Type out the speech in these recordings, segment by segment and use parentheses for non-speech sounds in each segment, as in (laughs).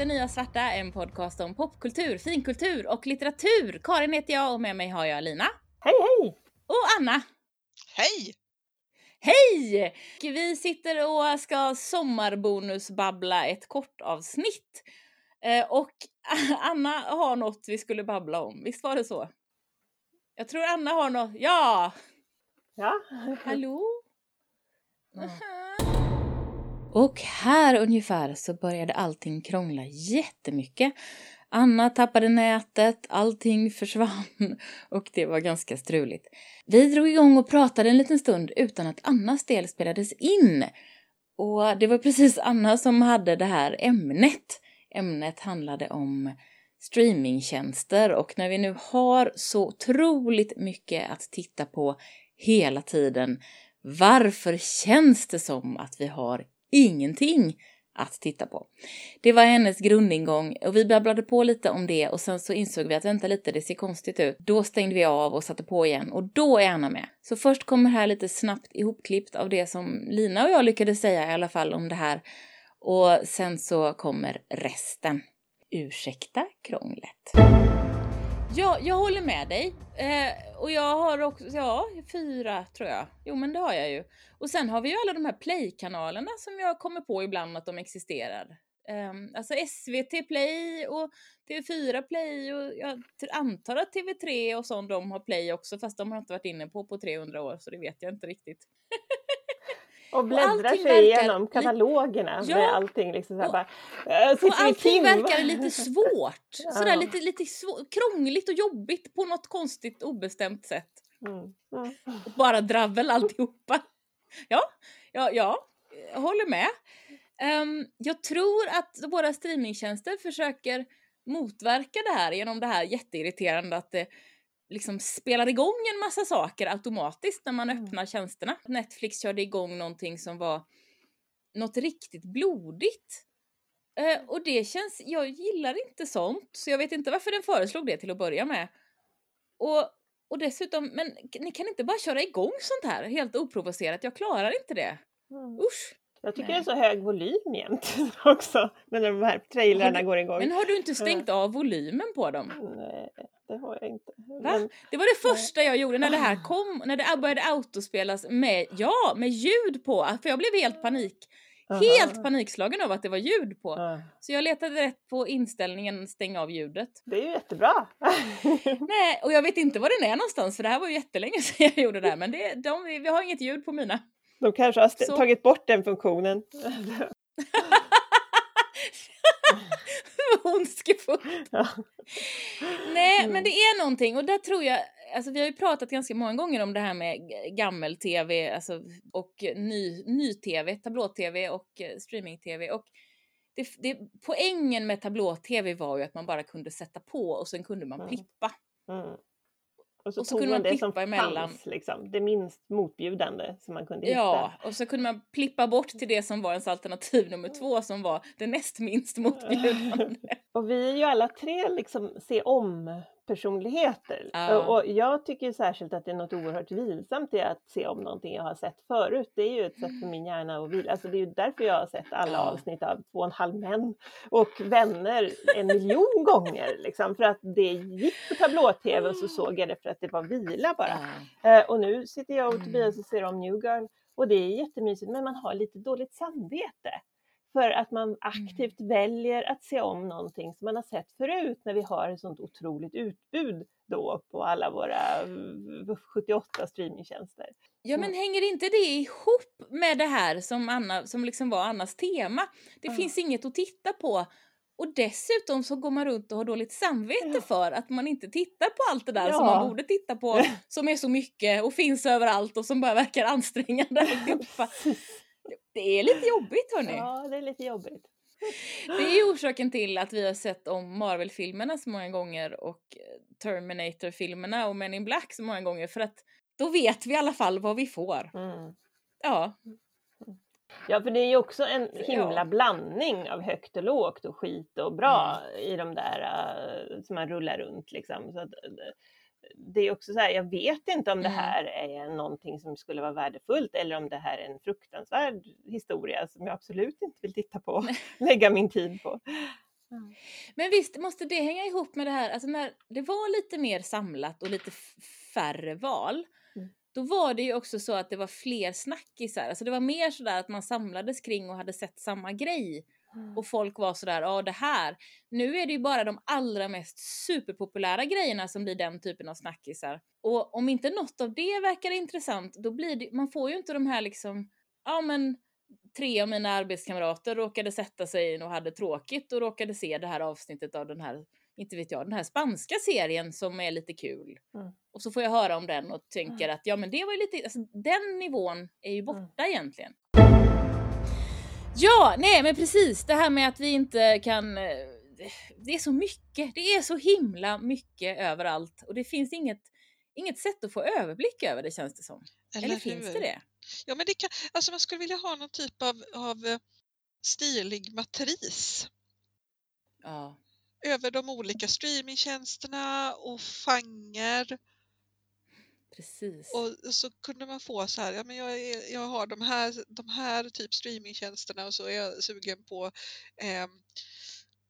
Det Nya Svarta, en podcast om popkultur, finkultur och litteratur. Karin heter jag och med mig har jag Lina. Hej hej! Och Anna. Hej! Hej! Vi sitter och ska sommarbonusbabbla ett kort avsnitt. Eh, och (laughs) Anna har något vi skulle babbla om, visst var det så? Jag tror Anna har något, ja! Ja. Hallå? Och här ungefär så började allting krångla jättemycket. Anna tappade nätet, allting (laughs) försvann och det var ganska struligt. Vi drog igång och pratade en liten stund utan att Annas del spelades in. Och det var precis (laughs) Anna som hade det här ämnet. Ämnet handlade om streamingtjänster och när vi nu har så otroligt mycket att titta på hela tiden, varför känns det som att vi har ingenting att titta på. Det var hennes grundingång och vi babblade på lite om det och sen så insåg vi att vänta lite, det ser konstigt ut. Då stängde vi av och satte på igen och då är Anna med. Så först kommer här lite snabbt ihopklippt av det som Lina och jag lyckades säga i alla fall om det här och sen så kommer resten. Ursäkta krånglet. Ja, jag håller med dig. Eh, och jag har också, ja, fyra tror jag. Jo, men det har jag ju. Och sen har vi ju alla de här play-kanalerna som jag kommer på ibland att de existerar. Eh, alltså SVT Play och TV4 Play och jag antar att TV3 och sånt de har Play också, fast de har inte varit inne på på 300 år, så det vet jag inte riktigt. (laughs) Och bläddrar sig igenom katalogerna Ja. med allting liksom så här Och- bara. äh, Och allting verkar lite (laughs) svårt. Ja. Sådär lite, lite svå- krångligt och jobbigt på något konstigt obestämt sätt. Mm. Mm. Och bara dravel alltihopa. Ja, ja, ja, jag håller med. Ehm, jag tror att våra streamingtjänster försöker motverka det här genom det här jätteirriterande att det liksom spelar igång en massa saker automatiskt när man Mm. öppnar tjänsterna. Netflix körde igång någonting som var något riktigt blodigt. Eh, och det känns, jag gillar inte sånt, så jag vet inte varför den föreslog det till att börja med. Och, och dessutom, men ni kan inte bara köra igång sånt här helt oprovocerat, jag klarar inte det. Mm. Usch! Jag tycker Nej. det är så hög volym jämt (laughs) också när de här trailrarna du- går igång. Men har du inte stängt av volymen på dem? Nej, det har jag inte. Men, Det var det första jag gjorde när det här kom, när det började autospelas med, ja, med ljud på, för jag blev helt panik. Helt Aha. panikslagen av att det var ljud på. Ja. Så jag letade rätt på inställningen stäng av ljudet. Det är ju jättebra. (laughs) Nej, och jag vet inte var den är någonstans för det här var ju jättelänge (laughs) sedan jag gjorde det här men det, de, vi har inget ljud på mina. De kanske har st- tagit bort den funktionen. (laughs) (laughs) Ondskefullt. Ja. Nej, Mm. men det är någonting och där tror jag, alltså vi har ju pratat ganska många gånger om det här med gammel-tv alltså, och ny, ny-tv, tablå-tv och eh, streaming-tv och det, det, poängen med tablå-tv var ju att man bara kunde sätta på och sen kunde man Mm. plippa. Mm. Och så, Och så kunde man man det som emellan. fanns, liksom. det minst motbjudande som man kunde hitta. Ja, och så kunde man plippa bort till det som var ens alternativ nummer två som var det näst minst (laughs) motbjudande. Och vi är ju alla tre liksom se om personligheter. Ja. Och, jag tycker särskilt att det är något oerhört vilsamt i att se om någonting jag har sett förut. Det är ju ett sätt för min hjärna att vila. Alltså det är ju därför jag har sett alla Ja. avsnitt av Två och en halv män och Vänner en miljon (laughs) gånger. Liksom, för att det gick på tablå-tv och så såg jag det för att det var vila bara. Eh, och nu sitter jag och Mm. Tobias och ser om New Girl och det är jättemysigt men man har lite dåligt samvete. För att man aktivt väljer att se om någonting som man har sett förut när vi har ett sånt otroligt utbud då på alla våra eh, 78 streamingtjänster. Ja men hänger inte det ihop med det här som, Anna, som liksom var Annas tema? Det Ja. finns inget att titta på. Och dessutom så går man runt och har dåligt samvete Ja. för att man inte tittar på allt det där som Ja. man borde titta på, (laughs) som är så mycket och finns överallt och som bara verkar ansträngande. Det är lite jobbigt hörni. Ja, det är lite jobbigt. Det är orsaken till att vi har sett om Marvel-filmerna så många gånger och eh, Terminator-filmerna och Men in Black så många gånger för att då vet vi i alla fall vad vi får. Mm. Ja, Ja, för det är ju också en himla Ja. blandning av högt och lågt och skit och bra i de där uh, som man rullar runt liksom. Så att, eh, det är också så här, jag vet inte om det Mm. här är någonting som skulle vara värdefullt eller om det här är en fruktansvärd historia som jag absolut inte vill titta på, (laughs) lägga min tid på. Mm. Men visst måste det hänga ihop med det här, alltså när det var lite mer samlat och lite färre val. Mm. Då var det ju också så att det var fler snackisar, alltså det var mer sådär att man samlades kring och hade sett samma grej. Och folk var sådär, ja det här. Nu är det ju bara de allra mest superpopulära grejerna som blir den typen av snackisar. Och om inte något av det verkar intressant, då blir det, man får ju inte de här liksom, ja men tre av mina arbetskamrater råkade sätta sig och hade tråkigt och råkade se det här avsnittet av den här, inte vet jag, den här spanska serien som är lite kul. Mm. Och så får jag höra om den och tänker att ja men det var ju lite, alltså den nivån är ju borta egentligen. Ja, nej men precis det här med att vi inte kan eh, det är så mycket, det är så himla mycket överallt och det finns inget, inget sätt att få överblick över det känns det som. Eller, finns hur? det det? Ja, men det kan, alltså man skulle vilja ha någon typ av, av eh, stilig matris Ja. över de olika streamingtjänsterna och fanger Precis. och så kunde man få så här, ja men jag, är, jag har de här, de här typ streamingtjänsterna och så är jag sugen på eh,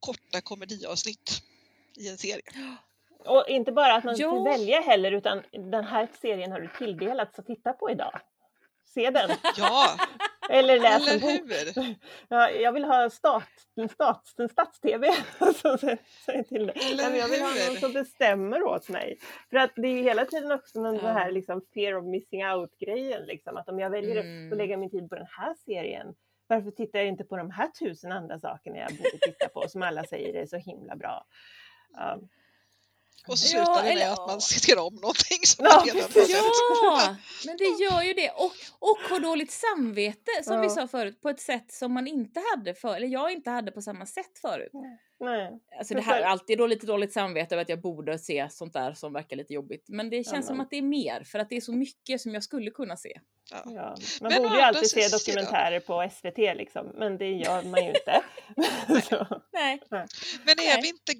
korta komediavsnitt i en serie. Och inte bara att man Ja. får välja heller, utan den här serien har du tilldelats att titta på idag. Se den, Ja, (laughs) eller läs en bok. Ja, jag vill ha stat, stats, stats-tv. Sä- (laughs) Säg till det. Eller men jag vill ha hur? någon som bestämmer åt mig. För att det är ju hela tiden också någon Ja. här liksom fear of missing out-grejen. Liksom. Att om jag väljer Mm. att lägga min tid på den här serien, varför tittar jag inte på de här tusen andra sakerna jag borde titta på som alla säger är så himla bra? Ja. Och så Ja, slutar det med eller- att man ser om någonting som Ja, man redan har. Ja, (laughs) men det gör ju det. Och, och har dåligt samvete, som vi Ja. sa förut, på ett sätt som man inte hade för, eller jag inte hade på samma sätt förut. Nej. Alltså det här, alltid då lite dåligt samvete över att jag borde se sånt där som verkar lite jobbigt. Men det känns Ja, som att det är mer, för att det är så mycket som jag skulle kunna se. Ja. Ja. Man Men borde ju alltid se dokumentärer på SVT liksom, men det gör man ju inte. (laughs) (laughs) Så, Nej. Men Nej. är, vi inte,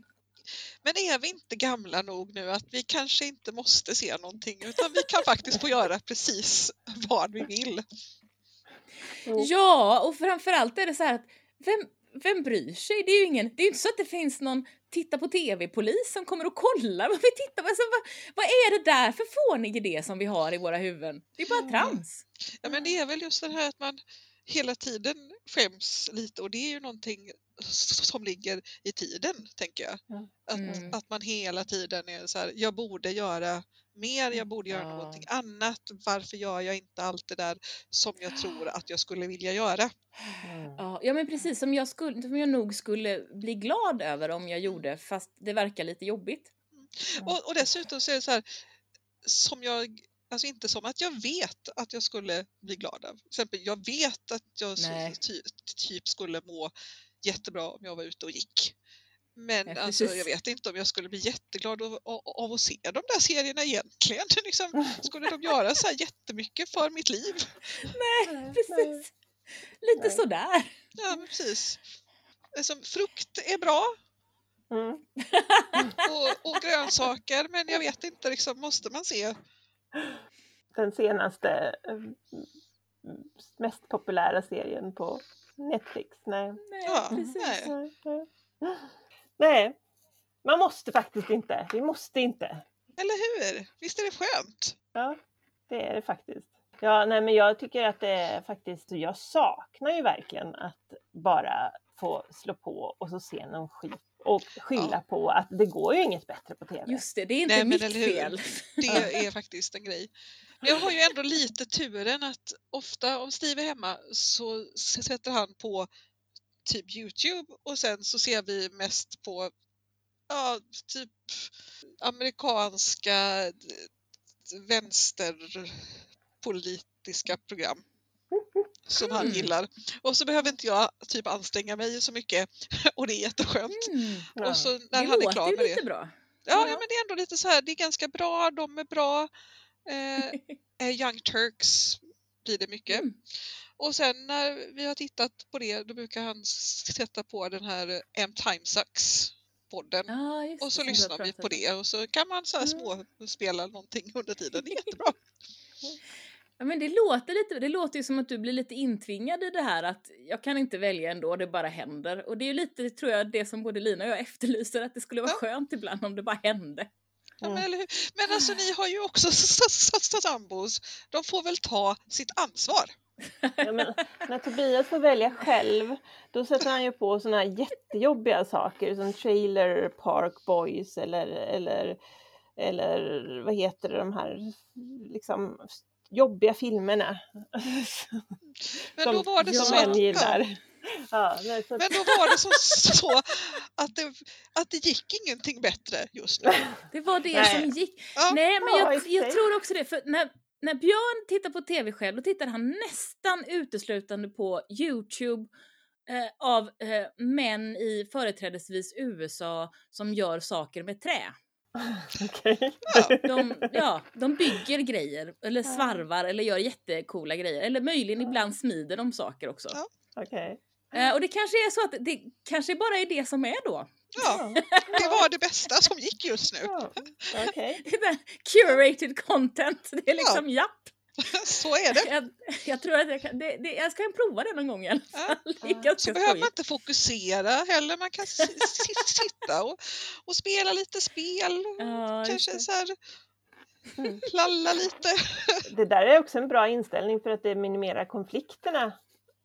men är vi inte gamla nog nu att vi kanske inte måste se någonting utan vi kan faktiskt få göra precis vad vi vill. Ja, och framförallt är det så här att vem, vem bryr sig? Det är ju ingen, det är inte så att det finns någon titta på tv-polis som kommer och kollar vad vi tittar på. Alltså, vad, vad är det där för fånig idé som vi har i våra huvuden? Det är bara trams. Ja, men det är väl just det här att man hela tiden skäms lite och det är ju någonting som ligger i tiden, tänker jag. Mm. Att, Mm. att man hela tiden är så här, jag borde göra mer, jag borde göra Ja. någonting annat. Varför gör jag inte allt det där som jag tror att jag skulle vilja göra? Mm. Ja, ja men precis som jag, skulle, som jag nog skulle bli glad över om jag gjorde fast det verkar lite jobbigt. Och, och dessutom så är det så här, som jag, alltså inte som att jag vet att jag skulle bli glad av. Till exempel, jag vet att jag så- ty, typ skulle må jättebra om jag var ute och gick. Men Ja, alltså, jag vet inte om jag skulle bli jätteglad av, av, av att se de där serierna egentligen. (laughs) Liksom, (laughs) skulle de göra så här jättemycket för mitt liv? (laughs) Precis. Lite Nej. sådär. Ja, men precis. Alltså, frukt är bra Mm. och, och grönsaker, men jag vet inte, liksom, måste man se? Den senaste eh, mest populära serien på Netflix. Nej. Nej, Ja, precis. nej. Nej, man måste faktiskt inte. Vi måste inte. Eller hur? Visst är det skönt? Ja, det är det faktiskt. Ja, nej, men jag tycker att det är faktiskt, jag saknar ju verkligen att bara få slå på och så se någon skit och skylla Ja. på att det går ju inget bättre på TV. Just det, det är inte Nej, mitt fel. Det (laughs) är faktiskt en grej. Men jag har ju ändå lite turen att ofta om Steve är hemma så sätter han på typ Youtube och sen så ser vi mest på ja, typ amerikanska d- vänsterpolitiska program som han Mm. gillar. Och så behöver inte jag typ anstränga mig så mycket (laughs) och det är jätteskönt. Mm. Ja. Och så när Det han är klar med det. bra. Ja, Ja. ja, men det är ändå lite så här, det är ganska bra, de är bra. Eh, (laughs) eh, Young Turks blir det mycket. Mm. Och sen när vi har tittat på det, då brukar han sätta på den här M Time Sucks podden. Just Och så lyssnar vi på det och så kan man så här Mm. små spela någonting under tiden. Det är (laughs) jättebra. Ja, men det låter lite, det låter ju som att du blir lite intvingad i det här att jag kan inte välja ändå, det bara händer. Och det är ju lite, tror jag, det som både Lina och jag efterlyser, att det skulle vara Ja. skönt ibland om det bara hände. Ja, men, eller hur? men alltså ni har ju också sambos. De får väl ta sitt ansvar. Ja, men när Tobias får välja själv, då sätter han ju på såna här jättejobbiga saker som Trailer Park Boys eller, eller, eller vad heter det, de här liksom jobbiga filmerna. Men som, då var det som så män att, gillar. Ja, Ja, nej, så att, men då (laughs) var det så, så att, det, att det gick ingenting bättre just nu. Det var det Nej. som gick. Ja. Nej, men jag, jag tror också det. För när, när Björn tittar på tv själv, då tittar han nästan uteslutande på Youtube eh, av eh, män i företrädesvis USA som gör saker med trä. (laughs) okej. De, ja, de bygger grejer, eller svarvar, eller gör jättecoola grejer. Eller möjligen ibland smider de saker också. Ja. Okej. Eh, och det kanske är så att det kanske bara är det som är då. Ja, det var det bästa som gick just nu. Ja, (laughs) är curated content. Det är liksom japp. (laughs) Så är det. (laughs) Jag, jag tror att jag kan, det, det, jag ska prova det någon gång i alla fall. Ja. Så behöver man inte fokusera heller. Man kan si- si- sitta och, och spela lite spel. Ja, Kanske så här Mm. lalla lite. Det där är också en bra inställning för att det minimerar konflikterna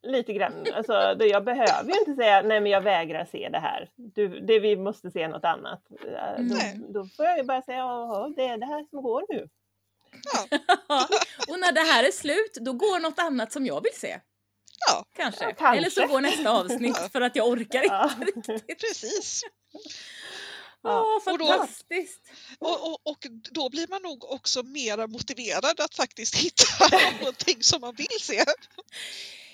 lite grann. Alltså, då jag behöver ju inte säga nej men jag vägrar se det här. Du, det, vi måste se något annat. Ja, Nej. Då, då får jag ju bara säga ja, det är det här som går nu. Ja. (laughs) Och när det här är slut, då går något annat som jag vill se. Ja, Kanske. Ja, kanske. Eller så går nästa avsnitt för att jag orkar inte. Ja. precis. Åh, Och då- fantastiskt! Och, och, och då blir man nog också mera motiverad att faktiskt (laughs) hitta någonting som man vill se.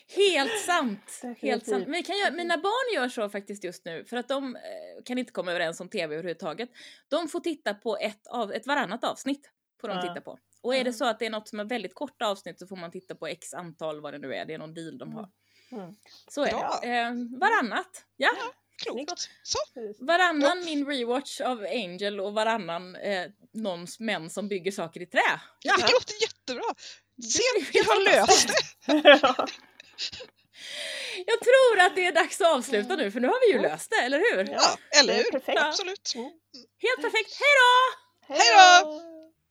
Helt sant! (laughs) Helt sant. Men vi kan göra, mina barn gör så faktiskt just nu, för att de eh, kan inte komma överens om tv överhuvudtaget. De får titta på ett, av, ett varannat avsnitt. Får de Ja. titta på. Och är det så att det är något som är väldigt korta avsnitt så får man titta på x antal vad det nu är. Det är någon deal de har. Mm. Så är Bra. det. Eh, varannat. Ja. Klokt. Så, Varannan min rewatch av Angel och varannan eh, någons män som bygger saker i trä. Ja. det låter jättebra. Se, vi har löst det. (laughs) (laughs) Ja. Jag tror att det är dags att avsluta nu för nu har vi ju löst det, eller hur? Ja, eller hur? perfekt. Absolut. Helt perfekt. Hej då! Hej då!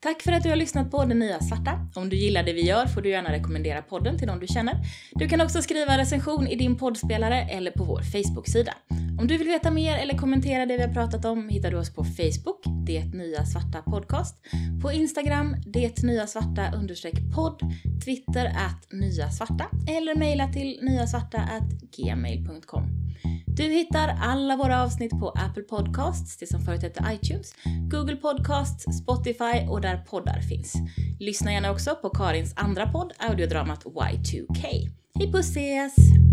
Tack för att du har lyssnat på Det Nya Svarta. Om du gillar det vi gör får du gärna rekommendera podden till någon du känner. Du kan också skriva en recension i din poddspelare eller på vår Facebook-sida. Om du vill veta mer eller kommentera det vi har pratat om hittar du oss på Facebook, Det Nya Svarta Podcast, på Instagram, Det Nya Svarta podd, Twitter att Nya Svarta eller mejla till nyasvarta at gmail.com. Du hittar alla våra avsnitt på Apple Podcasts, det som förut hette iTunes, Google Podcasts, Spotify och där poddar finns. Lyssna gärna också på Karins andra podd, audiodramat Y2K. Hej puss ses!